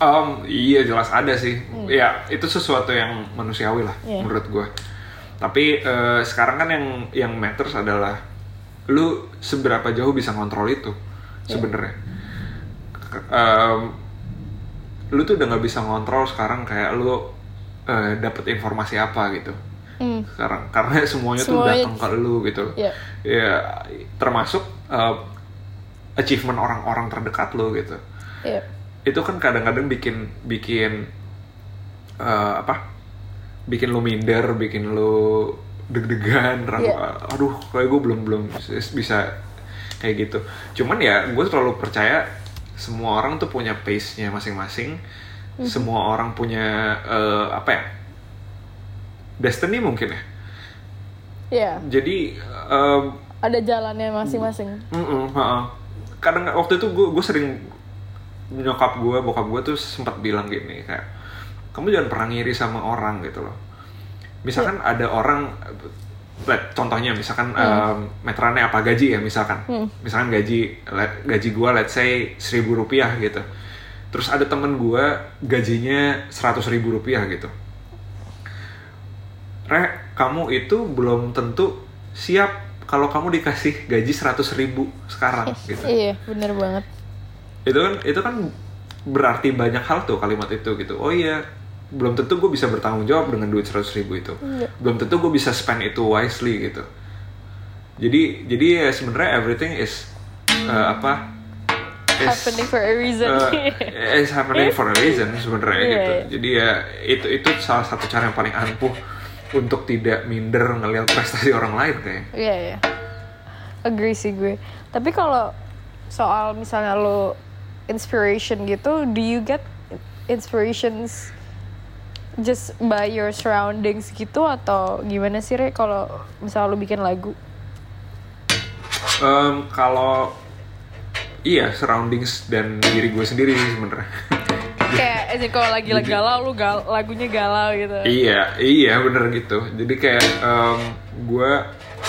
Um, iya jelas ada sih. Ya itu sesuatu yang manusiawi lah Iya. menurut gue. Tapi eh, sekarang kan yang yang matters adalah lu seberapa jauh bisa ngontrol itu sebenarnya. Ke- em, lu tuh udah nggak bisa ngontrol sekarang kayak lu eh, dapet informasi apa gitu. Hmm. Sekarang karena semuanya, tuh Semuanya- datang ke lu gitu. Iya. Ya termasuk eh, achievement orang-orang terdekat lu gitu Iya. itu kan kadang-kadang bikin bikin eh, apa bikin lu minder bikin lu deg-degan ragu Iya. aduh kayak gue belum belum bisa kayak gitu cuman ya gue selalu percaya semua orang tuh punya pace nya masing-masing semua orang punya eh, apa ya destiny mungkin ya Iya. jadi em, ada jalannya masing-masing Mm-mm, ha-ha. Kadang waktu itu gue gue sering nyokap gue, bokap gue tuh sempat bilang gini kayak kamu jangan pernah ngiri sama orang gitu loh. Misalkan ada orang, contohnya misalkan em, meterannya apa gaji ya misalkan, misalkan gaji let- gaji gue let's say seribu rupiah gitu. Terus ada temen gue gajinya seratus ribu rupiah gitu. Re, kamu itu belum tentu siap kalau kamu dikasih gaji 100 ribu sekarang gitu. iya bener banget Itu kan itu kan berarti banyak hal tuh kalimat itu gitu. Oh iya, belum tentu gue bisa bertanggung jawab dengan duit 100 ribu itu. Iya. Belum tentu gue bisa spend itu wisely gitu. Jadi jadi ya sebenarnya everything is eh, apa happening for a reason. uh, it's happening for a reason sebenarnya Iya, gitu. iya. Jadi ya itu itu salah satu cara yang paling ampuh untuk tidak minder ngelihat prestasi orang lain kayak. Iya iya. Agree sih gue. Tapi kalau soal misalnya lo inspiration gitu, do you get inspirations just by your surroundings gitu atau gimana sih Re kalau misalnya lo bikin lagu? Em, kalau iya surroundings dan diri gue sendiri sih sebenarnya. Kayak kalau lagi lagi galau lo gal lagunya galau gitu. iya iya bener gitu. Jadi kayak em, gue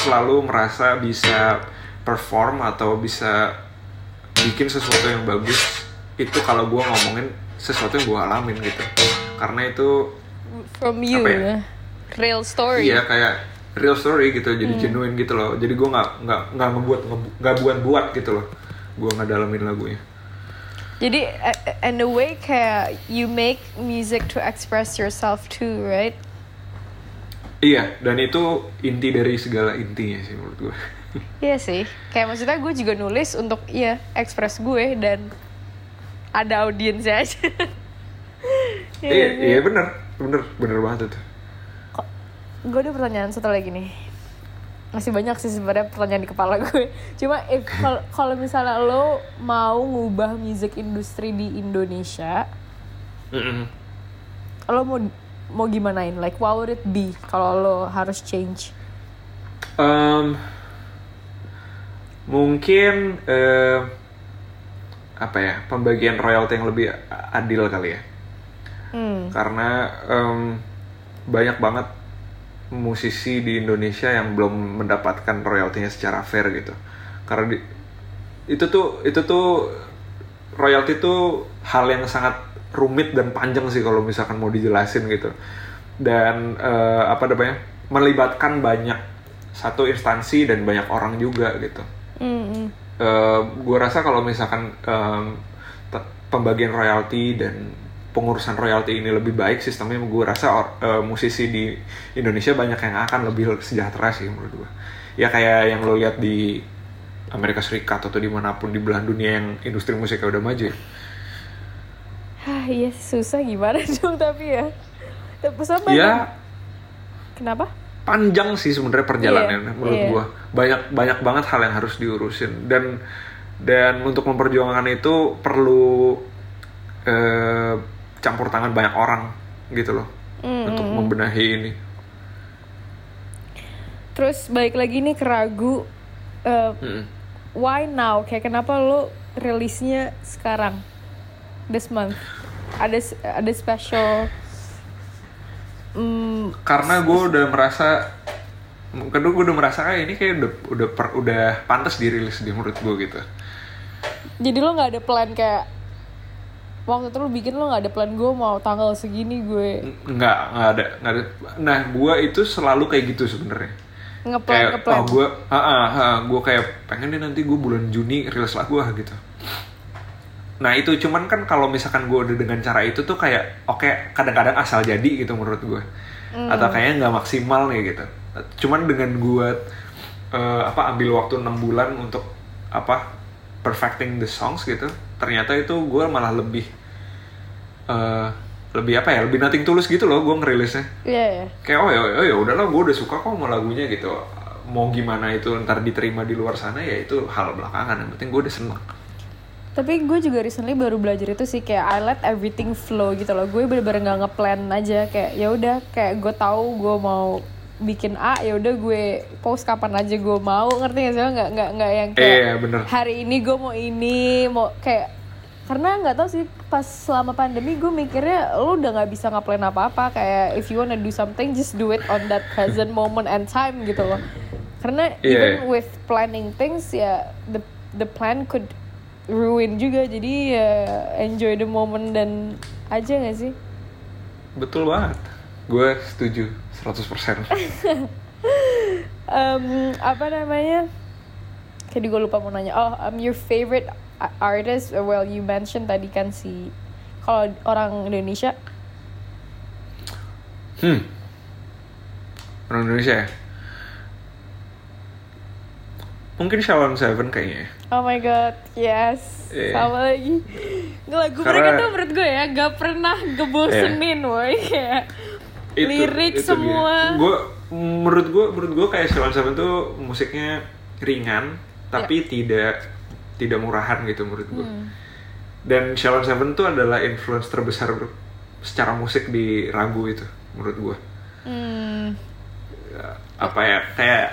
selalu merasa bisa perform atau bisa bikin sesuatu yang bagus itu kalau gue ngomongin sesuatu yang gue alamin gitu. Karena itu From you ya? ya. Real story. Iya kayak real story gitu, jadi genuine gitu loh. Jadi gue nggak nggak nggak ngebuat ngebu- nggak buat-buat gitu loh. Gue nggak dalamin lagunya. Jadi in a way kayak you make music to express yourself too, right? Iya, dan itu inti dari segala intinya sih menurut gue. Iya sih. Kayak maksudnya gue juga nulis untuk iya express gue dan ada audiensnya aja. iya, iya bener, bener, bener banget itu. gue ada pertanyaan satu lagi nih. Masih banyak sih sebenarnya pertanyaan di kepala gue. Cuma if kal- kalau misalnya lo mau ngubah music industry di Indonesia, Mm-mm. lo mau mau gimanain? Like what would it be kalau lo harus change? Em, mungkin em, apa ya pembagian royalti yang lebih adil kali ya. Hmm. karena em, banyak banget musisi di Indonesia yang belum mendapatkan royaltinya secara fair gitu karena di- itu tuh itu tuh royalti tuh hal yang sangat rumit dan panjang sih kalau misalkan mau dijelasin gitu dan eh, apa namanya melibatkan banyak satu instansi dan banyak orang juga gitu Hmm, hmm. gue rasa kalau misalkan te- pembagian royalti dan pengurusan royalti ini lebih baik sistemnya gue rasa or- eh, musisi di Indonesia banyak yang akan lebih sejahtera sih menurut gue ya kayak yang lo lihat di Amerika Serikat atau di mana pun di belahan dunia yang industri musiknya udah maju ya. Hah, iya susah gimana dong tapi ya. Tapi sama ya Kenapa? panjang sih sebenarnya perjalanannya Iya, menurut iya. gua banyak banyak banget hal yang harus diurusin dan dan untuk memperjuangkan itu perlu eh, campur tangan banyak orang gitu loh Mm, untuk membenahi ini Terus balik lagi nih ke ragu eh, Mm-mm. why now? Kayak kenapa lo rilisnya sekarang? This month. Ada ada special mm, karena gue udah merasa kedua gue udah merasa kayak ini kayak udah udah per- udah pantas dirilis di menurut gue gitu jadi lo nggak ada plan kayak waktu itu lo bikin lo nggak ada plan gue mau tanggal segini gue. Nggak nggak ada nggak ada. Nah gue itu selalu kayak gitu sebenarnya. Ngeplan kayak ngeplan oh gue ah ah, ah, gue kayak pengen deh nanti gue bulan Juni rilis lagu ah gitu. Nah itu cuman kan kalau misalkan gue udah dengan cara itu tuh kayak oke kadang-kadang asal jadi gitu menurut gue atau kayaknya nggak maksimal nih gitu. Cuman dengan gue eh, apa ambil waktu enam bulan untuk apa perfecting the songs gitu ternyata itu gue malah lebih eh, lebih apa ya lebih nothing tulus gitu loh gue ngerilisnya. Iya ya kayak oh ya oh ya udahlah gue udah suka kok sama lagunya gitu. Mau gimana itu ntar diterima di luar sana ya itu hal belakangan yang penting gue udah seneng. Tapi gue juga recently baru belajar itu sih kayak I let everything flow gitu loh. Gue bener-bener nggak ngeplan aja kayak ya udah kayak gue tahu gue mau bikin A ya udah gue post kapan aja gue mau ngerti gak sih nggak nggak nggak yang kayak Iya, bener. hari ini gue mau ini mau kayak karena nggak tahu sih pas selama pandemi gue mikirnya lu udah nggak bisa ngeplan apa-apa kayak if you wanna do something just do it on that present moment and time gitu loh. Karena Iya, even iya. with planning things ya the the plan could ruin juga. Jadi ya enjoy the moment dan aja gak sih? Betul banget. Gue setuju 100% Em, apa namanya Jadi gue lupa mau nanya oh um, your favorite artist well you mentioned tadi kan si kalau orang Indonesia hmm orang Indonesia ya mungkin Shalom Seven kayaknya ya. Oh my god, yes. Iya. Sama lagi. Lagu Karena- mereka tuh menurut gue ya gak pernah ngebosenin, woy. Kayak lirik semua. Gue menurut gue menurut gue kayak Sheila Seven tuh musiknya ringan tapi tidak tidak murahan gitu menurut gue. Dan Sheila Seven tuh adalah influence terbesar secara musik di ragu itu menurut gue. Hmm, Apa ya kayak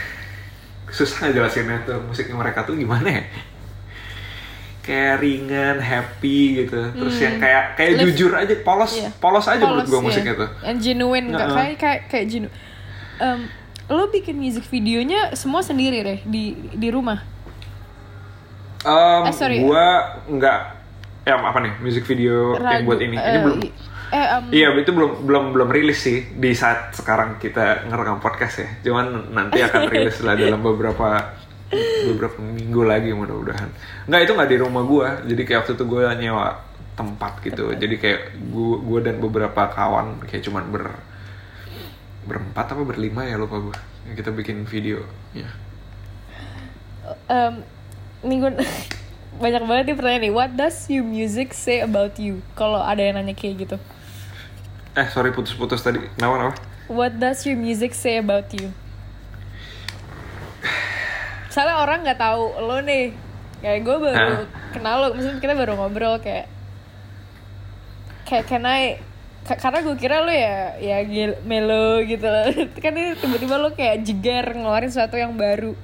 susah jelasinnya tuh musiknya mereka tuh gimana ya? Kayak ringan, happy gitu. Terus yang kayak kayak Live- jujur aja, polos, Iya. polos aja menurut polos, gue iya. musiknya tuh. Yang genuine, nggak Heeh. kayak kayak kayak genuine. Em, lo bikin music videonya semua sendiri deh di di rumah. Um, Eh, sorry. Gua nggak ya apa nih music video yang Ragu- buat ini. Ini eh, belum. Eh, em, Iya, itu belum belum belum rilis sih di saat sekarang kita ngerekam podcast ya. Cuman nanti akan rilis lah dalam beberapa beberapa minggu lagi mudah-mudahan. Nggak itu nggak di rumah gua. Jadi kayak waktu itu gua nyewa tempat gitu. Jadi kayak gua, gua dan beberapa kawan kayak cuman ber berempat apa berlima ya lupa gua. Yang kita bikin video. Ya. em, ini gue banyak banget nih pertanyaan nih. What does your music say about you? Kalau ada yang nanya kayak gitu. Eh sorry putus-putus tadi. Kenapa kenapa? What does your music say about you? Soalnya orang nggak tahu lo nih. Kayak gue baru kenal lo, maksudnya kita baru ngobrol kayak kayak can I ka- karena gue kira lo ya ya gil, melo gitu loh. kan ini tiba-tiba lo kayak jeger ngeluarin sesuatu yang baru.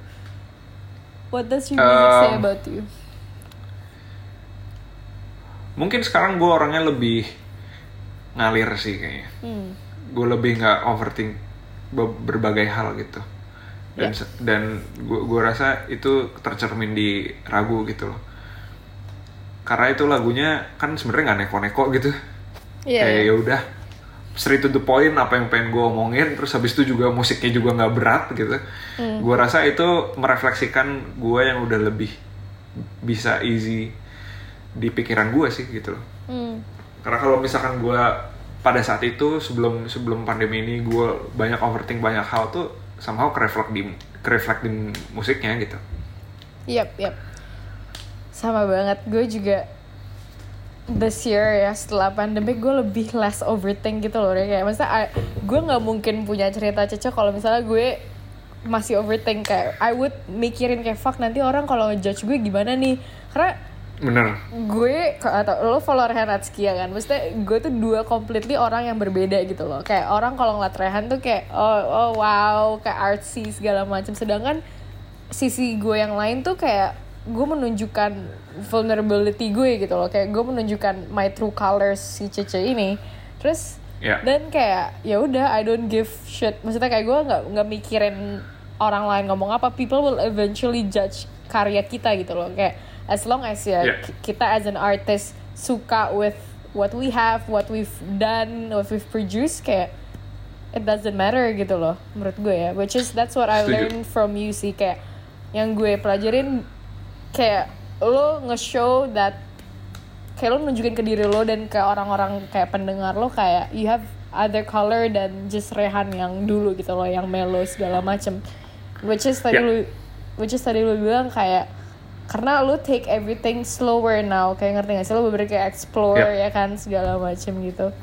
What does your music say Um, about you? Mungkin sekarang gue orangnya lebih ngalir sih kayaknya. Hmm. Gue lebih nggak overthink be- berbagai hal gitu. Dan Ya. se- dan gue gue rasa itu tercermin di ragu gitu loh. Karena itu lagunya kan sebenarnya nggak neko-neko gitu. Iya. Kayak ya udah straight to the point apa yang pengen gue omongin terus habis itu juga musiknya juga nggak berat gitu Hmm. gue rasa itu merefleksikan gue yang udah lebih bisa easy di pikiran gue sih gitu loh Hmm. karena kalau misalkan gue pada saat itu sebelum sebelum pandemi ini gue banyak overthink banyak hal tuh somehow kereflek di kereflek di musiknya gitu Yap, yap. Sama banget. Gue juga this year ya setelah pandemi gue lebih less overthink gitu loh. Kayak maksudnya gue nggak mungkin punya cerita cocok kalau misalnya gue masih overthink kayak I would mikirin kayak fuck nanti orang kalau ngejudge gue gimana nih karena bener. Gue atau lo follow Rehan Atski ya kan? Maksudnya gue tuh dua completely orang yang berbeda gitu loh. Kayak orang kalau ngeliat Rehan tuh kayak oh, oh wow kayak artsy segala macam sedangkan sisi gue yang lain tuh kayak gue menunjukkan vulnerability gue gitu loh. Kayak gue menunjukkan my true colors si Cece ini. Terus Ya. dan kayak ya udah I don't give shit. Maksudnya kayak gue nggak nggak mikirin orang lain ngomong apa. People will eventually judge karya kita gitu loh. Kayak as long as ya Yeah. ki- kita as an artist suka with what we have what we've done what we've produced kayak it doesn't matter gitu loh menurut gue ya which is that's what I learned from you sih kayak yang gue pelajarin kayak lo nge-show that kayak lo nunjukin ke diri lo dan ke orang-orang kayak pendengar lo kayak you have other color dan just Rehan yang dulu gitu loh yang melo segala macem which is tadi Yeah. lu which is tadi lu bilang kayak karena lu take everything slower now kayak ngerti gak sih? Lo bener kayak explore Yeah. ya kan? Segala macem gitu.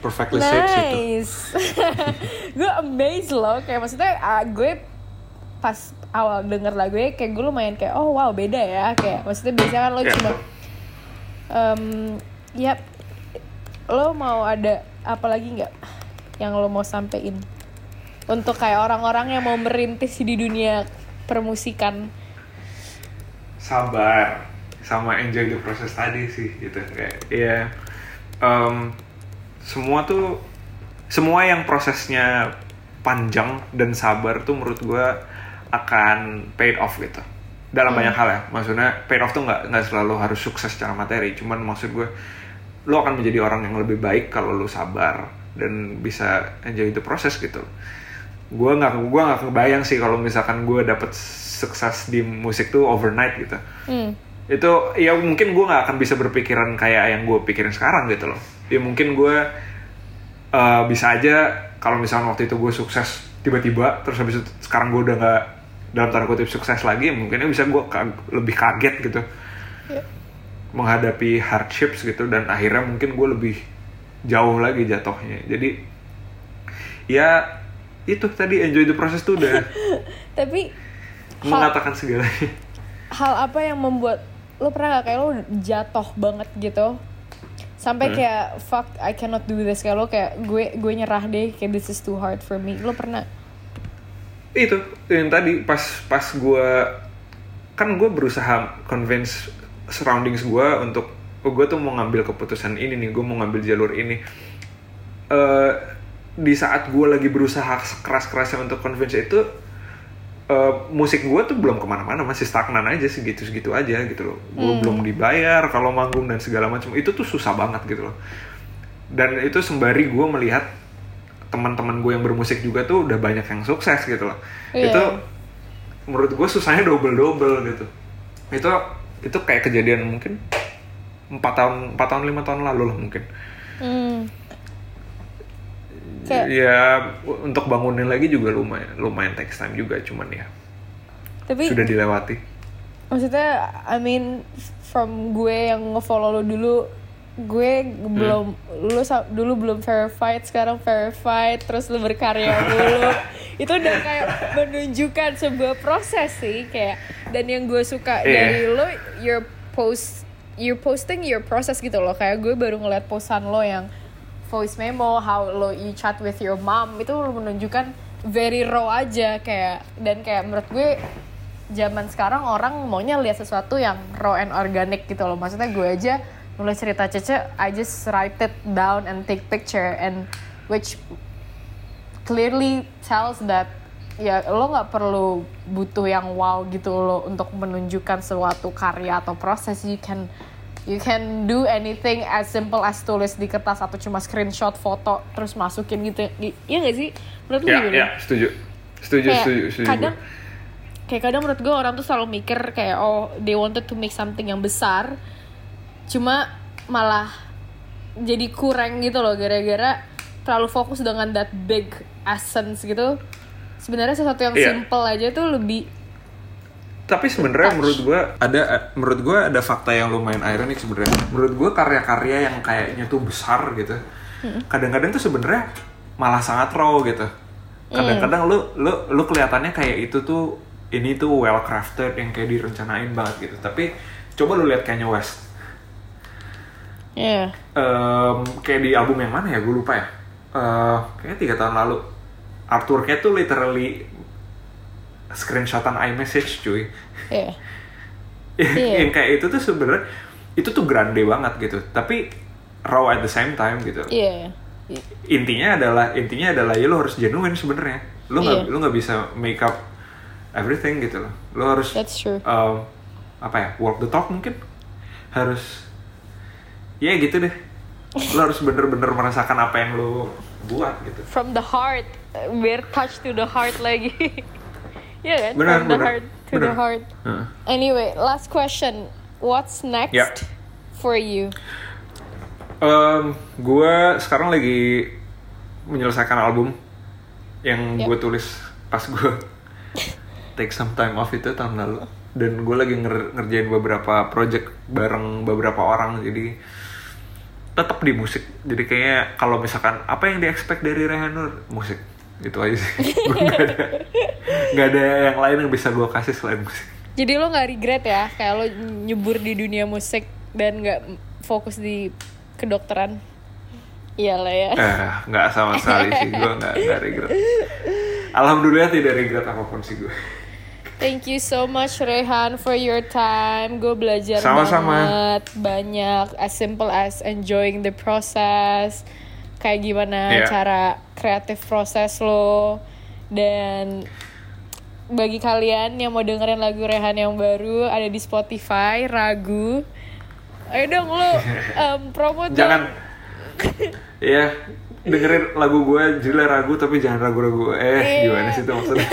Perfectly nice. Gue amazed loh kayak maksudnya ah, gue pas awal denger lagunya kayak gue lumayan kayak oh wow beda ya kayak maksudnya biasanya kan lo Yeah. cuma um, yap lo mau ada apa lagi nggak yang lo mau sampein? Untuk kayak orang-orang yang mau merintis di dunia permusikan sabar sama enjoy the process tadi sih gitu. Kayak ya em, semua tuh semua yang prosesnya panjang dan sabar tuh menurut gue akan paid off gitu. Dalam banyak hal ya. Maksudnya paid off tuh nggak nggak selalu harus sukses secara materi. Cuman maksud gue lo akan menjadi orang yang lebih baik kalau lo sabar dan bisa enjoy the process gitu. Gue nggak gue nggak kebayang sih kalau misalkan gue dapet sukses di musik tuh overnight gitu. Hmm. itu ya mungkin gue nggak akan bisa berpikiran kayak yang gue pikirin sekarang gitu loh. Ya mungkin gue uh, bisa aja kalau misalnya waktu itu gue sukses tiba-tiba terus habis itu sekarang gue udah nggak dalam tanda kutip sukses lagi mungkinnya bisa gue lebih kaget gitu. Iya. menghadapi hardships gitu dan akhirnya mungkin gue lebih jauh lagi jatuhnya. Jadi ya itu tadi enjoy the process tuh udah. Tapi hal, mengatakan segalanya hal apa yang membuat lo pernah gak kayak lo jatuh banget gitu? Sampai Hmm. kayak fuck I cannot do this kayak lo kayak gue gue nyerah deh kayak this is too hard for me. Lo pernah? itu yang tadi pas pas gue kan gue berusaha convince surroundings gue untuk oh gue tuh mau ngambil keputusan ini nih gue mau ngambil jalur ini Eh di saat gue lagi berusaha keras kerasnya untuk convince itu eh, musik gue tuh belum ke mana-mana masih stagnan aja segitu segitu aja gitu loh. Gue belum dibayar kalau manggung dan segala macam. Itu tuh susah banget gitu loh. Dan itu sembari gue melihat teman-teman gue yang bermusik juga tuh udah banyak yang sukses gitu loh. Iya. itu menurut gue susahnya double double gitu. Itu itu kayak kejadian mungkin empat tahun empat tahun lima tahun lalu lah mungkin. Hmm. Kayak ya untuk bangunin lagi juga lumayan lumayan takes time juga cuman ya. Tapi sudah dilewati. maksudnya I mean from gue yang ngefollow lo dulu gue belum lu dulu belum verified sekarang verified terus lu berkarya dulu. Itu udah kayak menunjukkan sebuah proses sih kayak dan yang gue suka Iya. dari lo your post you posting your process gitu loh. Kayak gue baru ngeliat posan lo yang voice memo how lo you chat with your mom itu menunjukkan very raw aja kayak dan kayak menurut gue zaman sekarang orang maunya lihat sesuatu yang raw and organic gitu loh. Maksudnya gue aja nulis cerita Cece I just write it down and take picture and which clearly tells that ya lo nggak perlu butuh yang wow gitu lo untuk menunjukkan suatu karya atau proses. You can you can do anything as simple as tulis di kertas atau cuma screenshot foto terus masukin gitu iya gak sih menurut lo ya gimana? ya setuju setuju kayak setuju setuju kadang gue. kayak kadang menurut gue orang tuh selalu mikir kayak oh they wanted to make something yang besar cuma malah jadi kurang gitu loh gara-gara terlalu fokus dengan that big essence gitu sebenarnya sesuatu yang Iya. simple aja tuh lebih tapi sebenarnya menurut gue ada menurut gue ada fakta yang lumayan ironik sebenarnya. Menurut gue karya-karya yang kayaknya tuh besar gitu kadang-kadang tuh sebenarnya malah sangat raw gitu. Kadang-kadang lu lu lu kelihatannya kayak itu tuh ini tuh well crafted yang kayak direncanain banget gitu. Tapi coba lu lihat Kanye West. Ya Em, kayak di album yang mana ya? Gue lupa ya. Eh, kayaknya tiga tahun lalu. Artworknya tuh literally screenshotan iMessage cuy. Ya Iya. yang kayak itu tuh sebenarnya itu tuh grande banget gitu. Tapi raw at the same time gitu. Iya. Intinya adalah intinya adalah ya lo harus genuine sebenarnya. Lo nggak Iya. lo nggak bisa make up everything gitu loh. Lo harus that's true. um, apa ya walk the talk mungkin. Harus ya gitu deh. Lo harus bener-bener merasakan apa yang lo buat gitu. From the heart biar touch to the heart lagi ya kan Benar, from the benar, heart to the benar. heart. Heeh. anyway last question. What's next Ya. for you? Em, gue sekarang lagi menyelesaikan album yang Yep. gue tulis pas gue take some time off itu tahun lalu. Dan gue lagi nger- ngerjain beberapa project bareng beberapa orang jadi tetap di musik. Jadi kayaknya kalau misalkan apa yang di expect dari Rehanur? Musik gitu aja sih nggak ada nggak ada yang lain yang bisa gue kasih selain musik Jadi lo nggak regret ya kayak lo nyebur di dunia musik dan nggak fokus di kedokteran? Iyalah ya. eh nggak sama sekali sih gue nggak nggak regret alhamdulillah tidak regret apa pun sih gue Thank you so much Rehan for your time. Gue belajar Sama-sama. banget banyak as simple as enjoying the process. Kayak gimana Iya. cara kreatif proses lo dan bagi kalian yang mau dengerin lagu Rehan yang baru ada di Spotify Ragu. Ayo dong lo um, promo jangan ya dengerin lagu gue judulnya ragu tapi jangan ragu-ragu eh Iya. gimana sih itu maksudnya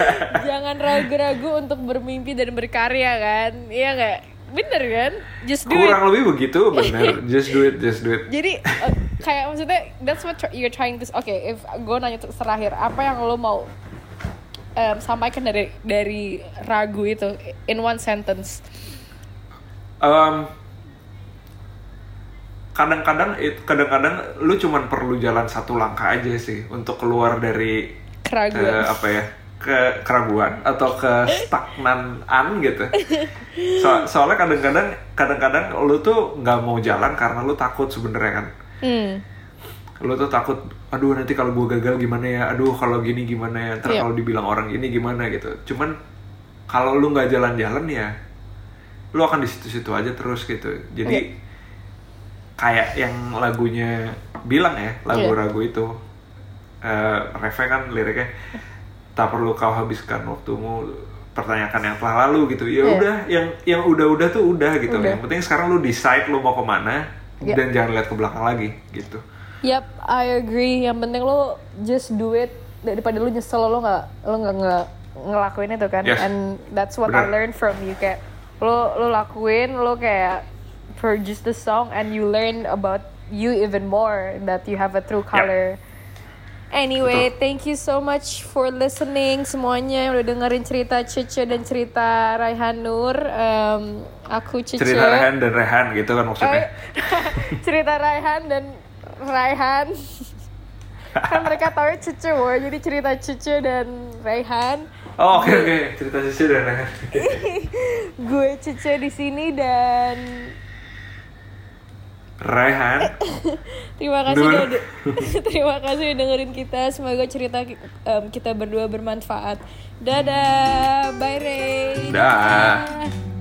Jangan ragu-ragu untuk bermimpi dan berkarya kan. Iya nggak? Bener kan? Just do it. kurang lebih begitu bener just do it just do it Jadi eh, kayak maksudnya that's what you're trying to Oke, if gue nanya ter- terakhir, apa yang lo mau um, sampaikan dari dari ragu itu in one sentence Em, kadang-kadang it- kadang-kadang lu cuman perlu jalan satu langkah aja sih untuk keluar dari Keraguan. eh, apa ya ke keraguan atau ke stagnanan gitu. So- soalnya kadang-kadang kadang-kadang lu tuh nggak mau jalan karena lu takut sebenarnya kan. Hmm. lu tuh takut aduh nanti kalau gue gagal gimana ya? Aduh kalau gini gimana ya? Ntar Iya. kalau dibilang orang ini gimana? gitu. Cuman kalau lu nggak jalan-jalan ya lu akan di situ-situ aja terus gitu. Jadi kayak yang lagunya bilang ya lagu Iya. ragu itu eh refnya kan liriknya tak perlu kau habiskan waktumu pertanyakan yang telah lalu gitu ya Iya. udah yang yang udah-udah tuh udah gitu Udah. yang penting sekarang lu decide lu mau ke mana Iya. dan jangan lihat ke belakang lagi gitu Yap, I agree. Yang penting lo just do it daripada lo nyesel lo nggak lo nggak nggak ngelakuin itu kan. Yes. And that's what I Benar. learned from you kayak lo lo lakuin lo kayak produce the song and you learn about you even more that you have a true color. Anyway, Betul. thank you so much for listening semuanya yang udah dengerin cerita Cece dan cerita Raihan Nur. Um, aku Cece. cerita Rehan dan Rehan gitu kan maksudnya Oh, cerita Raihan dan Raihan kan mereka tahu Cece boy jadi cerita Cece dan Raihan oh oke oke cerita Sisi dan Rehan gue Cece di sini dan Rehan. Terima kasih Nur. udah terima kasih udah dengerin kita. Semoga cerita um, kita berdua bermanfaat. Dadah. Bye Ray Dah.